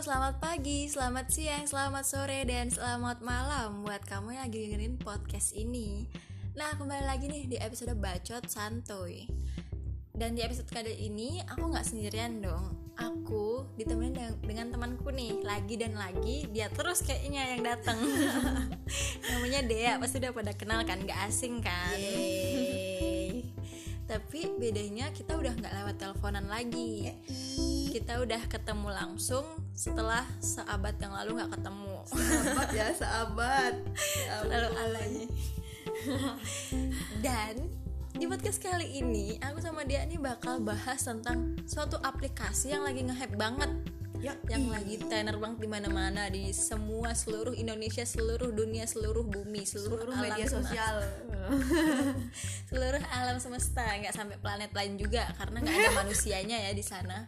selamat pagi, selamat siang, selamat sore, dan selamat malam buat kamu yang lagi dengerin podcast ini. Nah, kembali lagi nih di episode Bacot Santuy. Dan di episode kali ini aku nggak sendirian dong. Aku ditemenin dengan, dengan temanku nih, lagi dan lagi dia terus kayaknya yang datang. Namanya Dea, pasti udah pada kenal kan, nggak asing kan? Yeay. Tapi bedanya kita udah nggak lewat teleponan lagi. Kita udah ketemu langsung setelah seabad yang lalu nggak ketemu. Sahabat ya sahabat. Ya Lalu alay. Dan di podcast kali ini aku sama dia nih bakal bahas tentang suatu aplikasi yang lagi nge-hype banget Ya, yang lagi tenar banget di mana-mana di semua seluruh Indonesia, seluruh dunia, seluruh bumi, seluruh, seluruh alam media sosial. seluruh alam semesta, nggak sampai planet lain juga karena nggak ada manusianya ya di sana.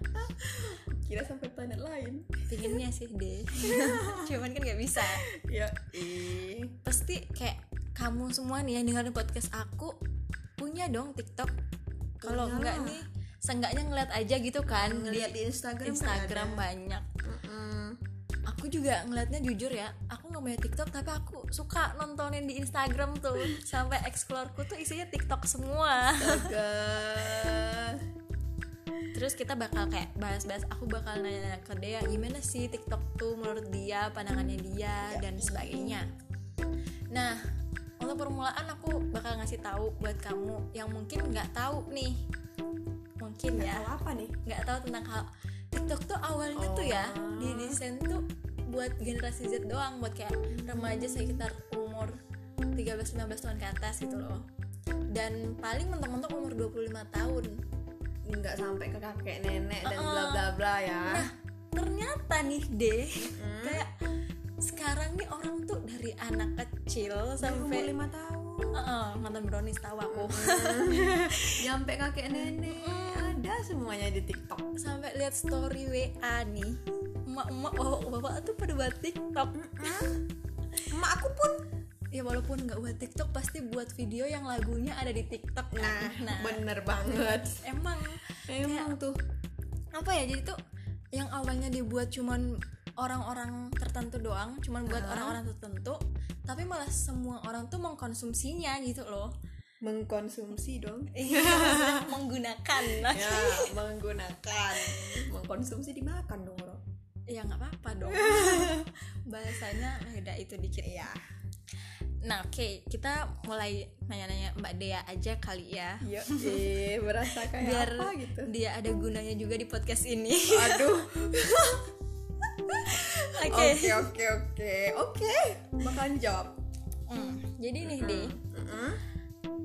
Kira sampai planet lain. Pinginnya sih deh, cuman kan nggak bisa. Ya. Pasti kayak kamu semua nih yang dengerin podcast aku punya dong TikTok. Kalau enggak nih, seenggaknya ngeliat aja gitu kan Ngeliat di Instagram. Instagram kan ada. banyak. Aku juga ngeliatnya jujur ya, aku nggak punya TikTok tapi aku suka nontonin di Instagram tuh sampai exploreku tuh isinya TikTok semua. Terus kita bakal kayak bahas-bahas, aku bakal nanya ke dia gimana sih TikTok tuh menurut dia, pandangannya dia dan sebagainya. Nah, untuk permulaan aku bakal ngasih tahu buat kamu yang mungkin nggak tahu nih, mungkin ya Tahu apa nih? nggak tahu tentang hal TikTok tuh awalnya tuh ya Oh. didesain tuh buat generasi Z doang, buat kayak remaja sekitar umur 13-15 tahun ke atas gitu loh. Dan paling mentok-mentok umur 25 tahun. Nggak sampai ke kakek nenek dan bla bla bla ya. Nah, ternyata nih deh, kayak sekarang nih orang tuh dari anak kecil Sampai lima tahun. Heeh, nonton brownies tahu aku. Nyampe kakek nenek ada semuanya di TikTok. sampai lihat story WA nih. Emak-emak bapak-bapak tuh pada buat TikTok. Emak aku pun. Ya walaupun nggak buat TikTok pasti buat video yang lagunya ada di TikTok kan. Nah, bener banget. emang Emang tuh. apa ya jadi tuh yang awalnya dibuat cuman orang-orang tertentu doang, cuman buat orang-orang tertentu, tapi malah semua orang tuh mengkonsumsinya gitu loh. mengkonsumsi dong. Iya, menggunakan ya menggunakan mengkonsumsi dimakan dong bro Ya nggak apa-apa dong. Bahasanya beda itu dikit. ya Nah, oke, kita mulai nanya-nanya Mbak Dea aja kali ya. yuk eh berasa kayak Biar apa gitu dia ada gunanya juga di podcast ini. aduh Oke. oke oke oke oke bakalan jawab Hmm, Jadi nih, deh.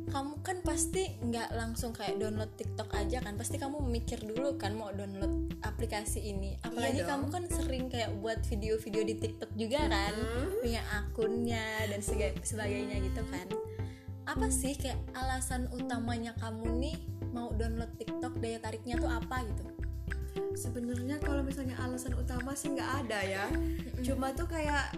Kamu kan pasti nggak langsung kayak download TikTok aja kan. Pasti kamu mikir dulu kan mau download aplikasi ini. Apalagi dong. kamu kan sering kayak buat video-video di TikTok juga kan. Punya akunnya dan sebagainya gitu kan. Apa sih kayak alasan utamanya kamu nih mau download TikTok daya tariknya tuh apa gitu? Sebenarnya kalau misalnya alasan utama sih nggak ada ya. Cuma tuh kayak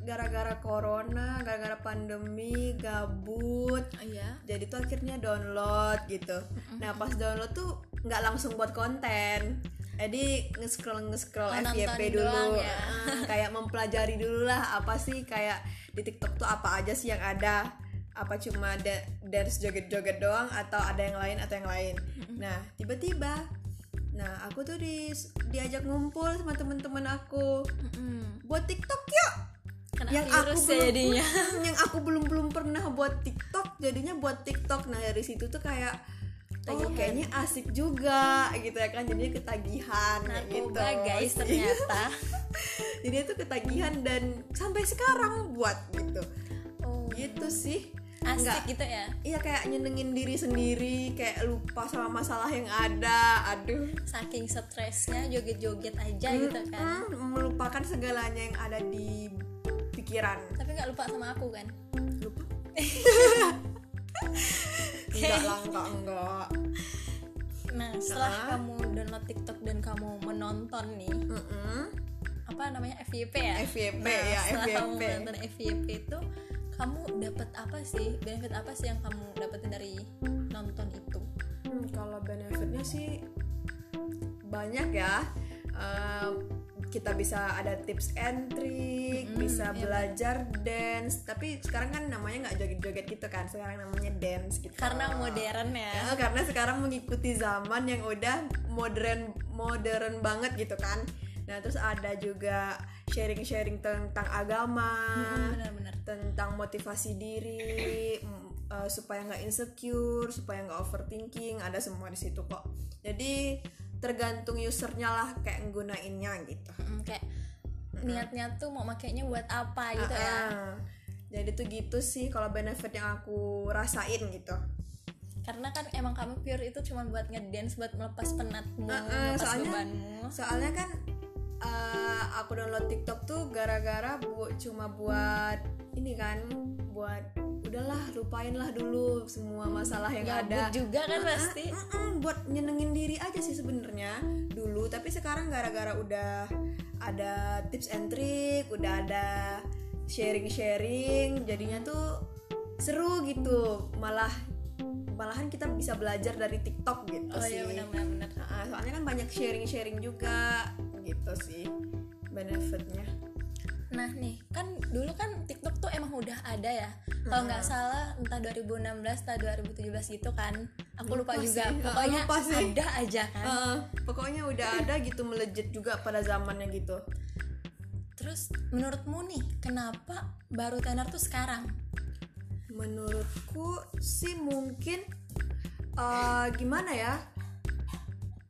gara-gara corona gara-gara pandemi gabut. Oh iya. Jadi tuh akhirnya download gitu. Nah pas download tuh nggak langsung buat konten. Jadi nge-scroll nge-scroll Oh, FYP dulu. doang ya. Kayak mempelajari dulu lah apa sih kayak di TikTok tuh apa aja sih yang ada? Apa cuma da- dance joget-joget doang atau ada yang lain atau yang lain? Nah tiba-tiba nah aku tuh di diajak ngumpul sama temen-temen aku. Mm-mm. buat TikTok yuk kena yang aku ya belum jadinya. yang aku belum belum pernah buat TikTok jadinya buat TikTok. Nah dari situ tuh kayak oh kayaknya asik juga gitu ya kan. Jadinya ketagihan kayak gitu. narkoba guys ternyata. Jadi itu ketagihan dan sampai sekarang buat gitu. Oh. Gitu sih. Asik Nggak- gitu ya? Iya kayak nyenengin diri sendiri kayak lupa sama masalah yang ada. Aduh. Saking stresnya joget-joget aja gitu kan. Melupakan segalanya yang ada di pikiran tapi nggak lupa sama aku kan? Lupa? Enggak lah enggak enggak. Nah setelah Ah. kamu download TikTok dan kamu menonton nih Mm-mm. apa namanya FYP ya? FYP nah, ya setelah kamu FYP menonton FYP itu kamu dapat apa sih benefit apa sih yang kamu dapetin dari nonton itu? Hmm, kalau benefitnya sih banyak ya. Ehm, kita bisa ada tips and trick, bisa belajar dance. Tapi sekarang kan namanya nggak joget-joget gitu kan, sekarang namanya dance gitu. karena modern ya Ya, karena sekarang mengikuti zaman yang udah modern modern banget gitu kan. Nah terus ada juga sharing-sharing tentang agama, benar-benar tentang motivasi diri mm, eh, supaya nggak insecure, supaya nggak overthinking, ada semua di situ kok. Jadi tergantung usernya lah kayak nggunainnya gitu. Mm, kayak niatnya tuh mau makainya buat apa gitu ya Ah, Jadi tuh gitu sih kalau benefit yang aku rasain gitu. karena kan emang kamu pure itu cuma buat ngedance buat melepas penatmu Ah, ah, melepas soalnya- bebanmu Soalnya kan eh, aku download TikTok tuh gara-gara bu cuma buat ini kan, buat udahlah lupain lah dulu semua masalah yang gabut ada. juga kan pasti. Mm-mm, buat nyenengin diri aja sih sebenarnya dulu. Tapi sekarang gara-gara udah ada tips and trick udah ada sharing-sharing jadinya tuh seru gitu. Malah malahan kita bisa belajar dari TikTok gitu oh sih. iya benar-benar benar. Nah, soalnya kan banyak sharing-sharing juga gitu sih benefitnya Nah nih kan dulu kan TikTok tuh emang udah ada ya. Kalau nggak salah entah 2016 atau 2017 gitu kan Aku lupa, Lupa juga. sih. Pokoknya Lupa sih. ada aja kan. Eh, pokoknya udah ada gitu melejit juga pada zamannya gitu. Terus menurutmu nih kenapa baru tenar tuh sekarang? menurutku sih mungkin eh, gimana ya?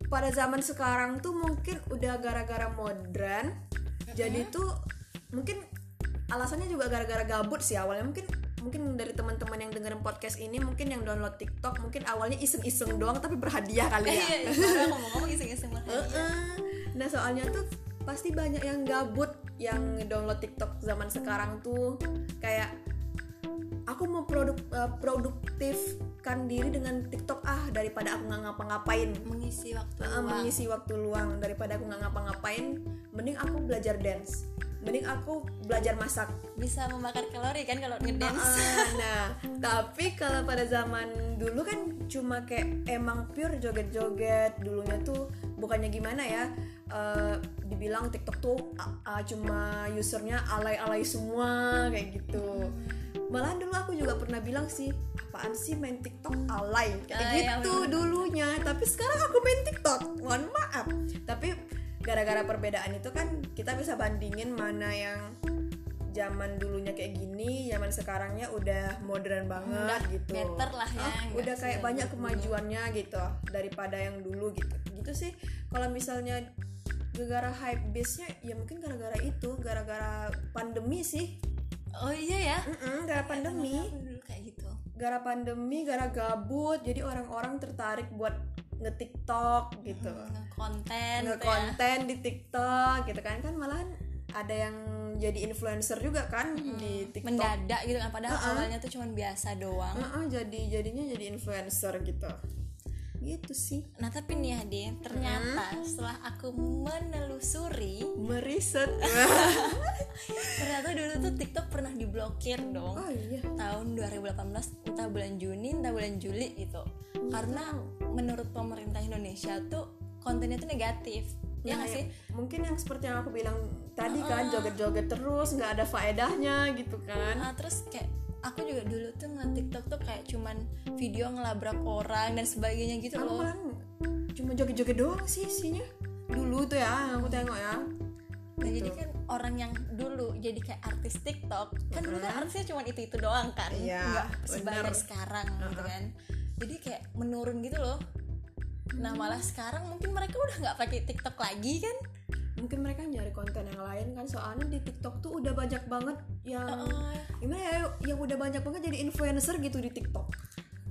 Pada zaman sekarang tuh mungkin udah gara-gara modern jadi tuh mungkin alasannya juga gara-gara gabut sih awalnya mungkin mungkin dari teman-teman yang dengerin podcast ini mungkin yang download TikTok mungkin awalnya iseng-iseng doang tapi berhadiah kali ya Iya, iya, ngomong-ngomong iseng-iseng. Heeh. Nah soalnya tuh pasti banyak yang gabut yang download TikTok zaman sekarang tuh kayak aku mau produk eh, produktifkan diri dengan TikTok ah daripada aku nggak ngapa-ngapain Mengisi waktu luang. mengisi waktu luang daripada aku nggak ngapa-ngapain mending aku belajar dance mending aku belajar masak Bisa membakar kalori kan kalau ngedance. Ah, nah, tapi kalau pada zaman dulu kan cuma kayak emang pure joget-joget dulunya tuh bukannya gimana ya eh, dibilang TikTok tuh ah, ah, cuma usernya alay-alay semua kayak gitu. Malahan dulu aku juga pernah bilang sih, apaan sih main TikTok alay kayak gitu dulunya. Tapi sekarang aku main TikTok, mohon maaf. Tapi gara-gara perbedaan itu kan kita bisa bandingin mana yang zaman dulunya kayak gini, zaman sekarangnya udah modern banget Udah gitu. better lah ya, Ah, nggak udah kayak banyak dulu. kemajuannya gitu daripada yang dulu gitu. Gitu sih. Kalau misalnya gara-gara hype base-nya ya mungkin gara-gara itu, gara-gara pandemi sih. Oh iya ya. Mm-mm, gara pandemi, dulu kayak gitu. gara pandemi, gara gabut, jadi orang-orang tertarik buat nge-TikTok gitu. Konten gitu ya. nge-konten di TikTok gitu kan kan malahan ada yang jadi influencer juga kan di TikTok. Mendadak gitu kan padahal awalnya tuh cuma biasa doang. Heeh, jadi jadinya jadi influencer gitu. Gitu sih. Nah tapi nih ya ternyata setelah aku menelusuri Meriset. Ternyata dulu tuh TikTok pernah diblokir dong oh iya. Tahun 2018 entah bulan Juni entah bulan Juli gitu Karena menurut pemerintah Indonesia tuh kontennya tuh negatif Ya Nah, nggak sih? Mungkin yang seperti yang aku bilang tadi kan joget-joget terus nggak ada faedahnya gitu kan. Ah, terus kayak aku juga dulu tuh ngeliat TikTok tuh kayak cuman video ngelabrak orang dan sebagainya gitu Aku loh cuma joget-joget doang sih isinya. Dulu tuh ya, aku tengok ya. Nah jadi kan orang yang dulu jadi kayak artis TikTok kan dulu kan artisnya cuma itu itu doang kan, Iya, nggak sebanyak sekarang gitu kan. Jadi kayak menurun gitu loh. Nah malah sekarang mungkin mereka udah nggak pakai TikTok lagi kan? Mungkin mereka nyari konten yang lain kan soalnya di TikTok tuh udah banyak banget yang Oh, gimana ya yang udah banyak banget jadi influencer gitu di TikTok.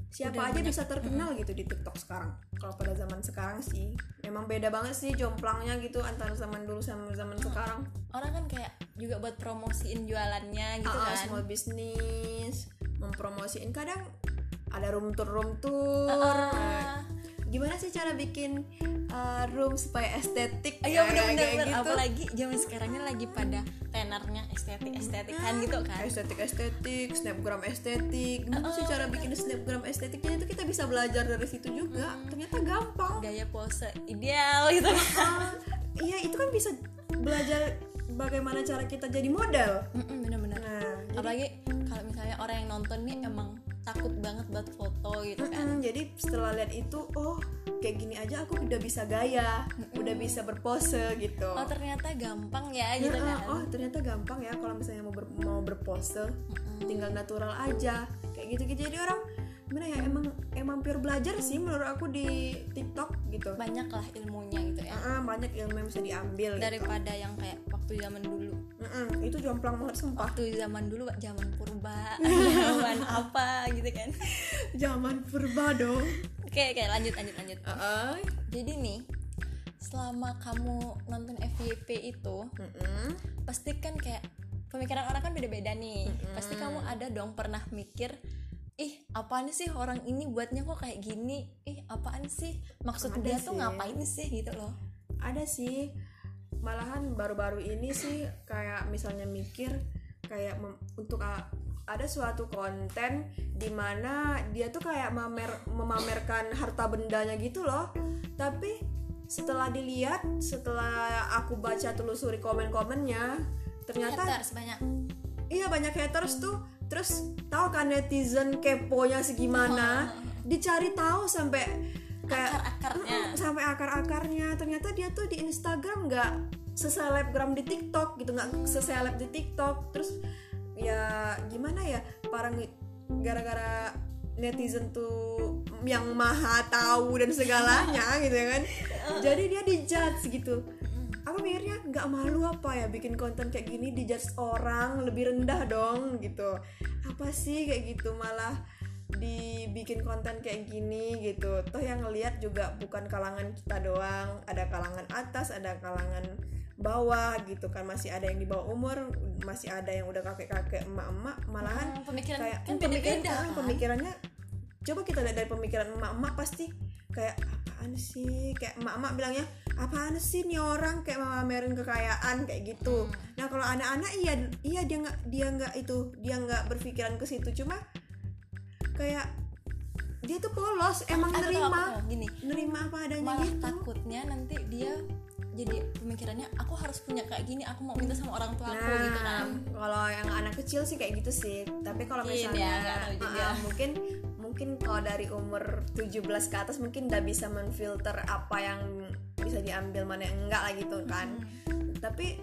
Siapa Udah aja banyak. bisa terkenal gitu di TikTok sekarang. Kalau pada zaman sekarang sih memang beda banget sih jomplangnya gitu antara zaman dulu sama zaman sekarang. Orang kan kayak juga buat promosiin jualannya gitu Ah, kan. small business mempromosiin kadang ada room tour room tour. Ah, gimana sih cara bikin uh, room supaya estetik? Iya Ya, bener bener, kayak bener. gitu. apalagi zaman sekarangnya lagi pada tenarnya estetik estetikan gitu kan. estetik estetik snapgram estetik. Gimana sih cara bikin snapgram estetiknya? Itu kita bisa belajar dari situ juga. Ternyata gampang. Gaya pose ideal gitu. Kan. Iya itu kan bisa belajar bagaimana cara kita jadi model. Mm-mm, bener-bener. Nah jadi, apalagi kalau misalnya orang yang nonton nih emang takut banget buat foto gitu kan. Mm-mm, jadi setelah lihat itu oh kayak gini aja aku udah bisa gaya udah bisa berpose gitu. Oh ternyata gampang ya gitu Ya, kan. oh ternyata gampang ya kalau misalnya mau ber, mau berpose. Tinggal natural aja kayak gitu gitu jadi orang gimana ya emang emang pure belajar sih menurut aku di TikTok gitu. Banyak lah ilmunya gitu Ah, banyak ilmu yang bisa diambil gitu. daripada yang kayak waktu zaman dulu. Mm-mm, itu jomplang banget sumpah. Waktu zaman dulu zaman purba. Zaman apa gitu kan. Zaman purba dong. Oke oke lanjut lanjut lanjut. Ah, jadi nih selama kamu nonton FYP itu mm-mm. pasti kan kayak pemikiran orang kan beda-beda nih. Pasti kamu ada dong pernah mikir ih apaan sih orang ini buatnya kok kayak gini? Ih apaan sih? Maksud Ada dia tuh sih. ngapain sih? Gitu loh ada sih. Malahan baru-baru ini sih kayak misalnya mikir kayak mem- untuk a- ada suatu konten di mana dia tuh kayak mamer memamerkan harta bendanya gitu loh. Tapi setelah dilihat setelah aku baca telusuri komen-komennya ternyata haters banyak. Iya banyak haters tuh. Terus tahu kan netizen keponya segimana? Dicari tahu sampai kayak akar-akarnya. Mm, sampai akar-akarnya. Ternyata dia tuh di Instagram nggak seselebgram di TikTok gitu nggak seseleb di TikTok. Terus ya gimana ya para gara-gara netizen tuh yang maha tahu dan segalanya gitu ya kan. Jadi dia dijudge gitu. Aku mikirnya nggak malu apa ya bikin konten kayak gini dijudge orang lebih rendah dong gitu. Apa sih kayak gitu? Malah dibikin konten kayak gini gitu. Toh yang ngelihat juga bukan kalangan kita doang. Ada kalangan atas ada kalangan bawah gitu kan. Masih ada yang di bawah umur masih ada yang udah kakek kakek emak emak malahan Hmm, pemikiran kayak kan pemikiran ah, kan? pemikirannya coba kita lihat dari pemikiran emak-emak pasti kayak apaan sih? Kayak emak-emak bilangnya apaan sih nih orang? Kayak memamerin kekayaan kayak gitu. Hmm. nah kalau anak-anak iya iya dia nggak dia nggak itu dia nggak berpikiran ke situ. Cuma kayak dia tuh polos emang Aku nerima aku gini nerima apa adanya malah gitu takutnya nanti dia jadi pemikirannya aku harus punya kayak gini aku mau minta sama orang tua aku Nah, gitu kan kalau yang anak kecil sih kayak gitu sih. Tapi kalau Mungkin misalnya ya, juga. ah, mungkin mungkin kalau dari umur 17 ke atas mungkin udah bisa menfilter apa yang bisa diambil mana yang enggak lah gitu kan. Hmm. Tapi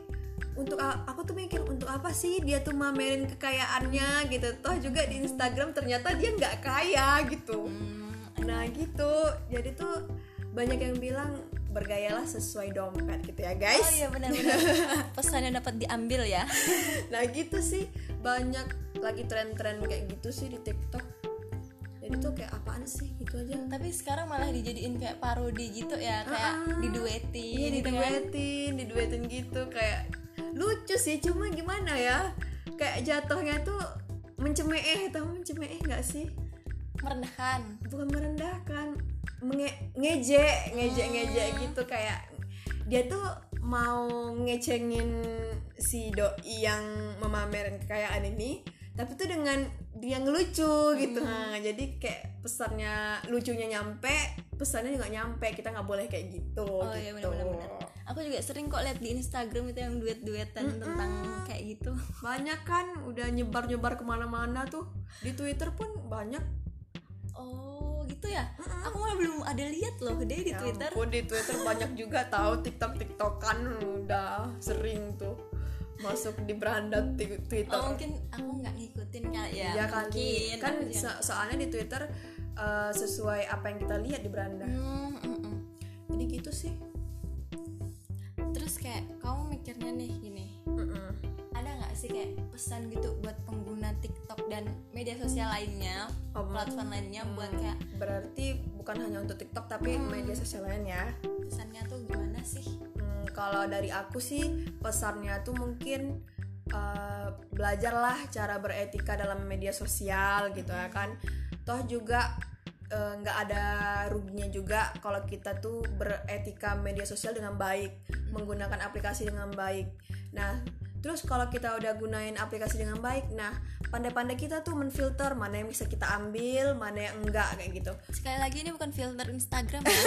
untuk aku tuh mikir untuk apa sih dia tuh mamerin kekayaannya? Gitu. Toh juga di Instagram ternyata dia nggak kaya gitu. Hmm, Nah gitu. Jadi tuh banyak yang bilang bergayalah sesuai dompet gitu ya guys. oh iya benar-benar pesannya dapat diambil ya. Nah gitu sih. Banyak lagi tren-tren kayak gitu sih di TikTok. Jadi tuh kayak apaan sih? Gitu aja. Tapi sekarang malah dijadiin kayak parodi gitu ya kayak Ah, diduetin iya gitu kan. diduetin diduetin gitu. Kayak lucu sih cuma gimana ya kayak jatuhnya tuh mencemeeh tahu mencemeeh nggak sih merendahkan bukan merendahkan menge ngejek ngejek ngejek Hmm. gitu kayak dia tuh mau ngecengin si doi yang memamerin kekayaan ini tapi tuh dengan dia ngelucu gitu Hmm. nah jadi kayak pesannya lucunya nyampe pesannya juga nyampe kita nggak boleh kayak gitu Oh iya gitu benar-benar. Aku juga sering kok lihat di Instagram itu yang duet-duetan tentang kayak gitu. banyak kan udah nyebar nyebar ke mana-mana tuh di Twitter pun banyak Oh gitu ya? Aku malah belum ada lihat loh deh di Ya Twitter. ampun, di Twitter banyak juga tahu TikTok TikTokan udah sering tuh masuk di beranda Twitter. Oh mungkin aku nggak ngikutin kali ya. Iya kan, mungkin. kan aku so- soalnya di Twitter eh, sesuai apa yang kita lihat di beranda. Hmm, mm, mm. Jadi gitu sih. Terus kayak kamu mikirnya nih gini, Mm-mm. ada nggak sih kayak pesan gitu buat pengguna TikTok dan media sosial lainnya, Oh, platform lainnya buat Hmm, kayak Berarti bukan hanya untuk TikTok tapi media sosial lain ya. pesannya tuh gimana sih? Hmm, kalau dari aku sih pesannya tuh mungkin eh, belajarlah cara beretika dalam media sosial gitu ya kan. Toh juga eh, nggak ada ruginya juga kalau kita tuh beretika media sosial dengan baik, menggunakan aplikasi dengan baik. Nah, terus kalau kita udah gunain aplikasi dengan baik, nah pandai-pandai kita tuh menfilter mana yang bisa kita ambil, mana yang enggak kayak gitu. Sekali lagi ini bukan filter Instagram ya.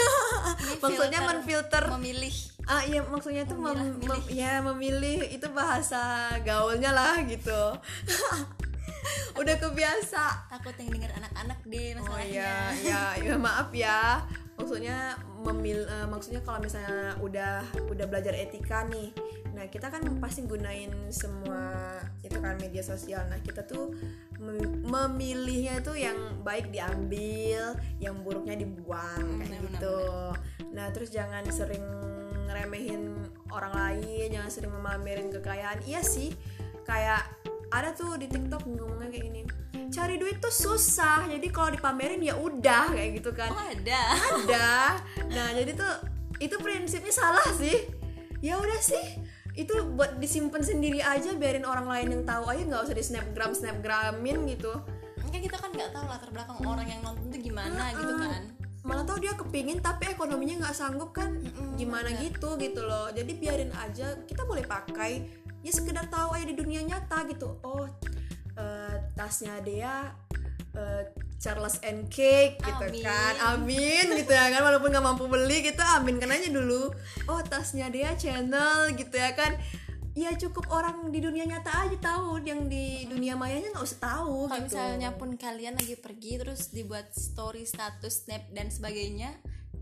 Ini Maksudnya filter menfilter memilih ah iya maksudnya tuh mem- mem- ya memilih itu bahasa gaulnya lah gitu udah kebiasa. Takut yang denger anak-anak deh oh masalahnya. iya ya ya maaf ya. Maksudnya memil eh, maksudnya kalau misalnya udah udah belajar etika nih nah kita kan pasti gunain semua itu kan media sosial. Nah kita tuh mem- memilihnya itu yang baik diambil yang buruknya dibuang Hmm, kayak benar, gitu. nah terus jangan sering ngeremehin orang lain jangan sering memamerin kekayaan. Iya sih kayak ada tuh di TikTok ngomongnya kayak gini cari duit tuh susah jadi kalau dipamerin ya udah kayak gitu kan. Oh ada. Ada. Nah jadi tuh itu prinsipnya salah sih. Ya udah sih itu buat disimpan sendiri aja biarin orang lain yang tahu aja nggak usah di snapgram snapgramin gitu. Kan kita kan nggak tahu latar belakang orang yang nonton tuh gimana gitu kan. Malah tau dia kepingin tapi ekonominya nggak sanggup kan. Mm-mm, gimana gitu gitu loh. Jadi biarin aja kita boleh pakai ya sekedar tahu aja di dunia nyata gitu. Oh eh, tasnya dia eh, Charles and Cake gitu Amin. kan. Amin gitu ya kan. Walaupun nggak mampu beli gitu amin kan aja dulu. Oh tasnya dia channel gitu ya kan. Ya cukup orang di dunia nyata aja tahu. Yang di dunia mayanya nggak usah tahu kalau gitu. misalnya pun kalian lagi pergi terus dibuat story status snap dan sebagainya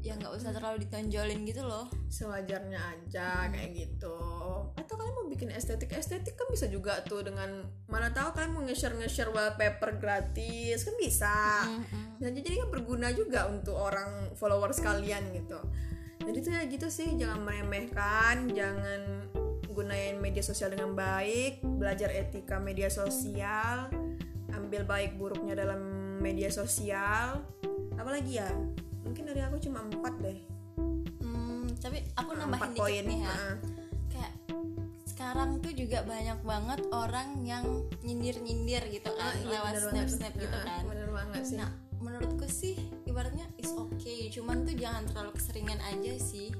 ya nggak usah terlalu ditonjolin gitu loh. Sewajarnya aja kayak gitu. Atau kalian mau bikin estetik estetik kan bisa juga tuh dengan mana tahu kalian mau nge-share nge-share wallpaper gratis. Kan bisa. Mm-mm. dan jadi kan berguna juga untuk orang followers kalian gitu. Jadi tuh ya gitu sih jangan meremehkan jangan gunain media sosial dengan baik belajar etika media sosial ambil baik buruknya dalam media sosial. Apalagi ya mungkin dari aku cuma empat deh. Hmm, tapi aku nambahin dikit poin nih ya. Heeh. kayak sekarang tuh juga banyak banget orang yang nyindir-nyindir gitu kan Ah, iya, lewat snap-snap gitu kan. bener banget sih. Nah menurutku sih ibaratnya is okay cuman tuh jangan terlalu keseringan aja sih.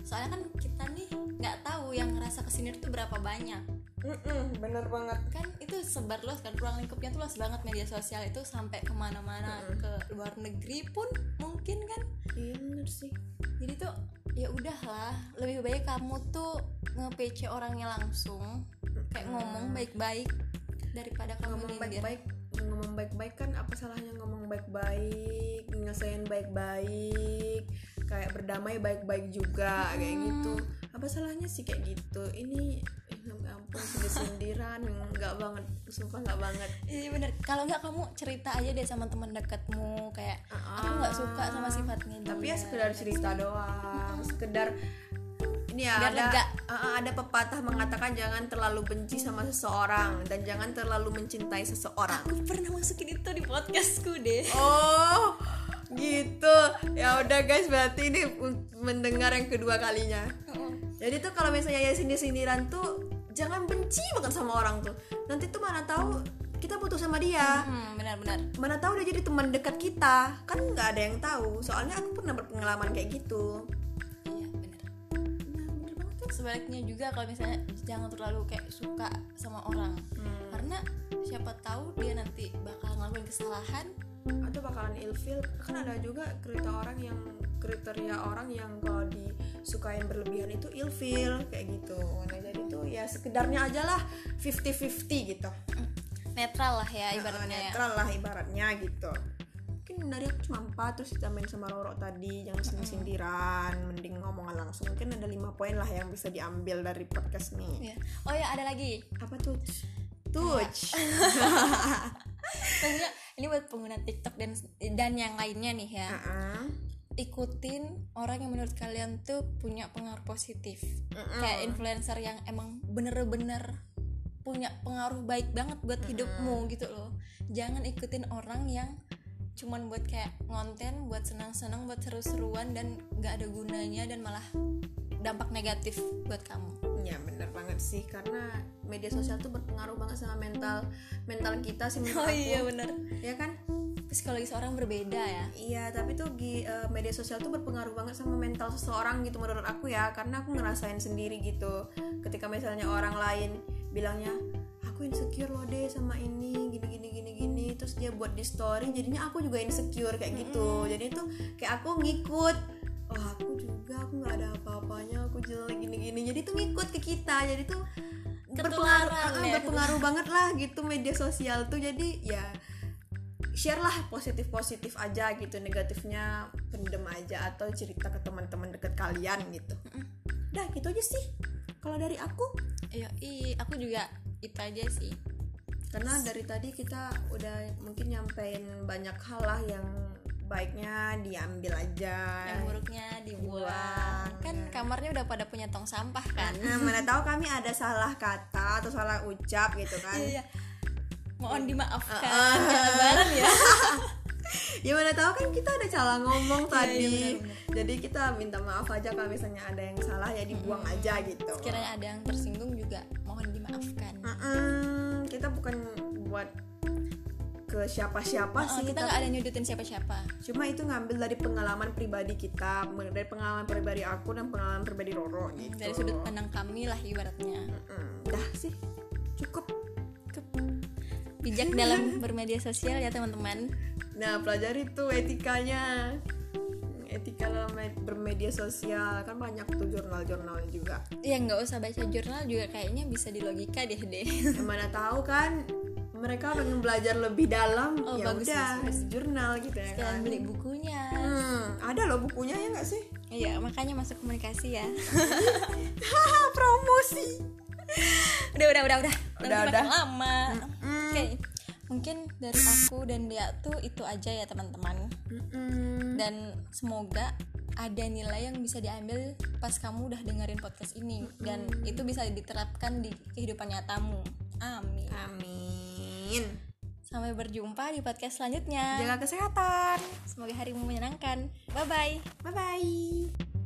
Soalnya kan kita nih nggak tahu yang ngerasa kesindir tuh berapa banyak Mm-mm, bener banget. Kan itu sebar luas kan ruang lingkupnya tuh luas banget media sosial itu sampai ke mana-mana ke luar negeri pun mungkin kan. Iya bener sih. Jadi tuh ya udahlah lebih baik kamu tuh nge-PC orangnya langsung kayak ngomong baik-baik daripada kamu ngomong baik-baik ngomong baik-baik kan apa salahnya ngomong baik-baik nyelesain baik-baik kayak berdamai baik-baik juga kayak gitu. Apa salahnya sih kayak gitu? Ini ya ampun sindir-sindiran nggak banget. Sumpah nggak banget. Iya bener. Kalau nggak kamu cerita aja deh sama teman dekatmu kayak aku nggak suka sama sifatnya dia. Tapi ya sekedar cerita doang. Sekedar ini ya Biar ada lega. uh, uh, ada pepatah mengatakan jangan terlalu benci sama seseorang dan jangan terlalu mencintai seseorang. Aku pernah masukin itu di podcastku deh. Oh gitu. Ya udah guys berarti ini mendengar yang kedua kalinya. Jadi tuh kalau misalnya ya sindir sindiran tuh jangan benci banget sama orang tuh. Nanti tuh mana tahu kita butuh sama dia. Hmm, benar-benar mana tahu dia jadi teman dekat kita. Kan nggak ada yang tahu. Soalnya aku pernah berpengalaman kayak gitu. Iya benar. Nah banget kan sebaliknya juga kalau misalnya jangan terlalu kayak suka sama orang. Hmm. karena siapa tahu dia nanti bakal ngelakuin kesalahan. Atau bakalan ilfil. Kan ada juga kriteria orang yang kriteria orang yang kalau disukain berlebihan itu ilfil kayak gitu. Nah jadi tuh ya sekedarnya aja lah 50-50 gitu. Netral lah ya Nah, ibaratnya ya. netral lah ibaratnya gitu. Mungkin dari aku cuma empat terus ditambahin sama Roro tadi jangan sindir-sindiran mending ngomongan langsung. Mungkin ada lima poin lah yang bisa diambil dari podcast nih. Iya. oh ya ada lagi. Apa tuh? Touch maksudnya ini buat pengguna TikTok dan dan yang lainnya nih ya. Heeh. Ikutin orang yang menurut kalian tuh punya pengaruh positif Mm-mm. kayak influencer yang emang bener-bener punya pengaruh baik banget buat hidupmu gitu loh jangan ikutin orang yang cuman buat kayak ngonten buat senang-senang buat seru-seruan dan gak ada gunanya dan malah dampak negatif buat kamu Ya bener banget sih karena media sosial tuh berpengaruh banget sama mental mental kita sih menurut aku. bener Ya kan? Psikologi seorang berbeda ya? Iya, tapi tuh gi- eh, media sosial tuh berpengaruh banget sama mental seseorang gitu menurut aku ya, karena aku ngerasain sendiri gitu. Ketika misalnya orang lain bilangnya, aku insecure loh deh sama ini, gini gini gini gini, terus dia buat di story, jadinya aku juga insecure kayak gitu. Jadi tuh kayak aku ngikut oh aku juga aku nggak ada apa-apanya aku jelek gini-gini jadi tuh ngikut ke kita jadi tuh berpengaruh Ketularan ah, ya, berpengaruh banget lah gitu media sosial tuh. Jadi ya share lah positif positif aja gitu negatifnya pendem aja atau cerita ke teman-teman deket kalian gitu dah gitu aja sih kalau dari aku Iya, i, aku juga itu aja sih. karena dari tadi kita udah mungkin nyampein banyak hal lah yang baiknya diambil aja Yang buruknya dibuang. Dibuang, Kan ya. kamarnya udah pada punya tong sampah kan. Nah, mana tahu kami ada salah kata atau salah ucap gitu kan Iya. Mohon dimaafkan. Ah, ah. Ya, lebaran ya. ya mana tahu kan kita ada salah ngomong Iya, tadi iya, benar-benar. jadi kita minta maaf aja kalau misalnya ada yang salah ya dibuang aja gitu Sekiranya ada yang tersinggung juga mohon dimaafkan. Mm-mm, kita bukan buat ke siapa-siapa Oh, sih kita nggak ada nyudutin siapa-siapa. cuma itu ngambil dari pengalaman pribadi kita dari pengalaman pribadi aku dan pengalaman pribadi Roro gitu Dari sudut pandang kami lah ibaratnya. Mm-mm, dah sih cukup Bijak dalam bermedia sosial ya teman-teman. nah pelajari tuh etikanya etika dalam med- bermedia sosial kan banyak tuh jurnal-jurnal juga Ya nggak usah baca jurnal juga kayaknya bisa di logika deh deh. yang mana tahu kan mereka pengen belajar lebih dalam Oh, ya bagus, udah bagus, jurnal gitu ya kan beli bukunya. hmm, ada loh bukunya ya nggak sih Iya, makanya masuk komunikasi ya. Promosi udah, udah, udah, udah. Udah, udah. lama. Oke. Mungkin dari aku dan dia tuh itu aja ya teman-teman. Mm-mm. Dan semoga ada nilai yang bisa diambil pas kamu udah dengerin podcast ini dan itu bisa diterapkan di kehidupan nyatamu. Amin. amin Sampai berjumpa di podcast selanjutnya. jaga kesehatan Semoga harimu menyenangkan. Bye bye. bye bye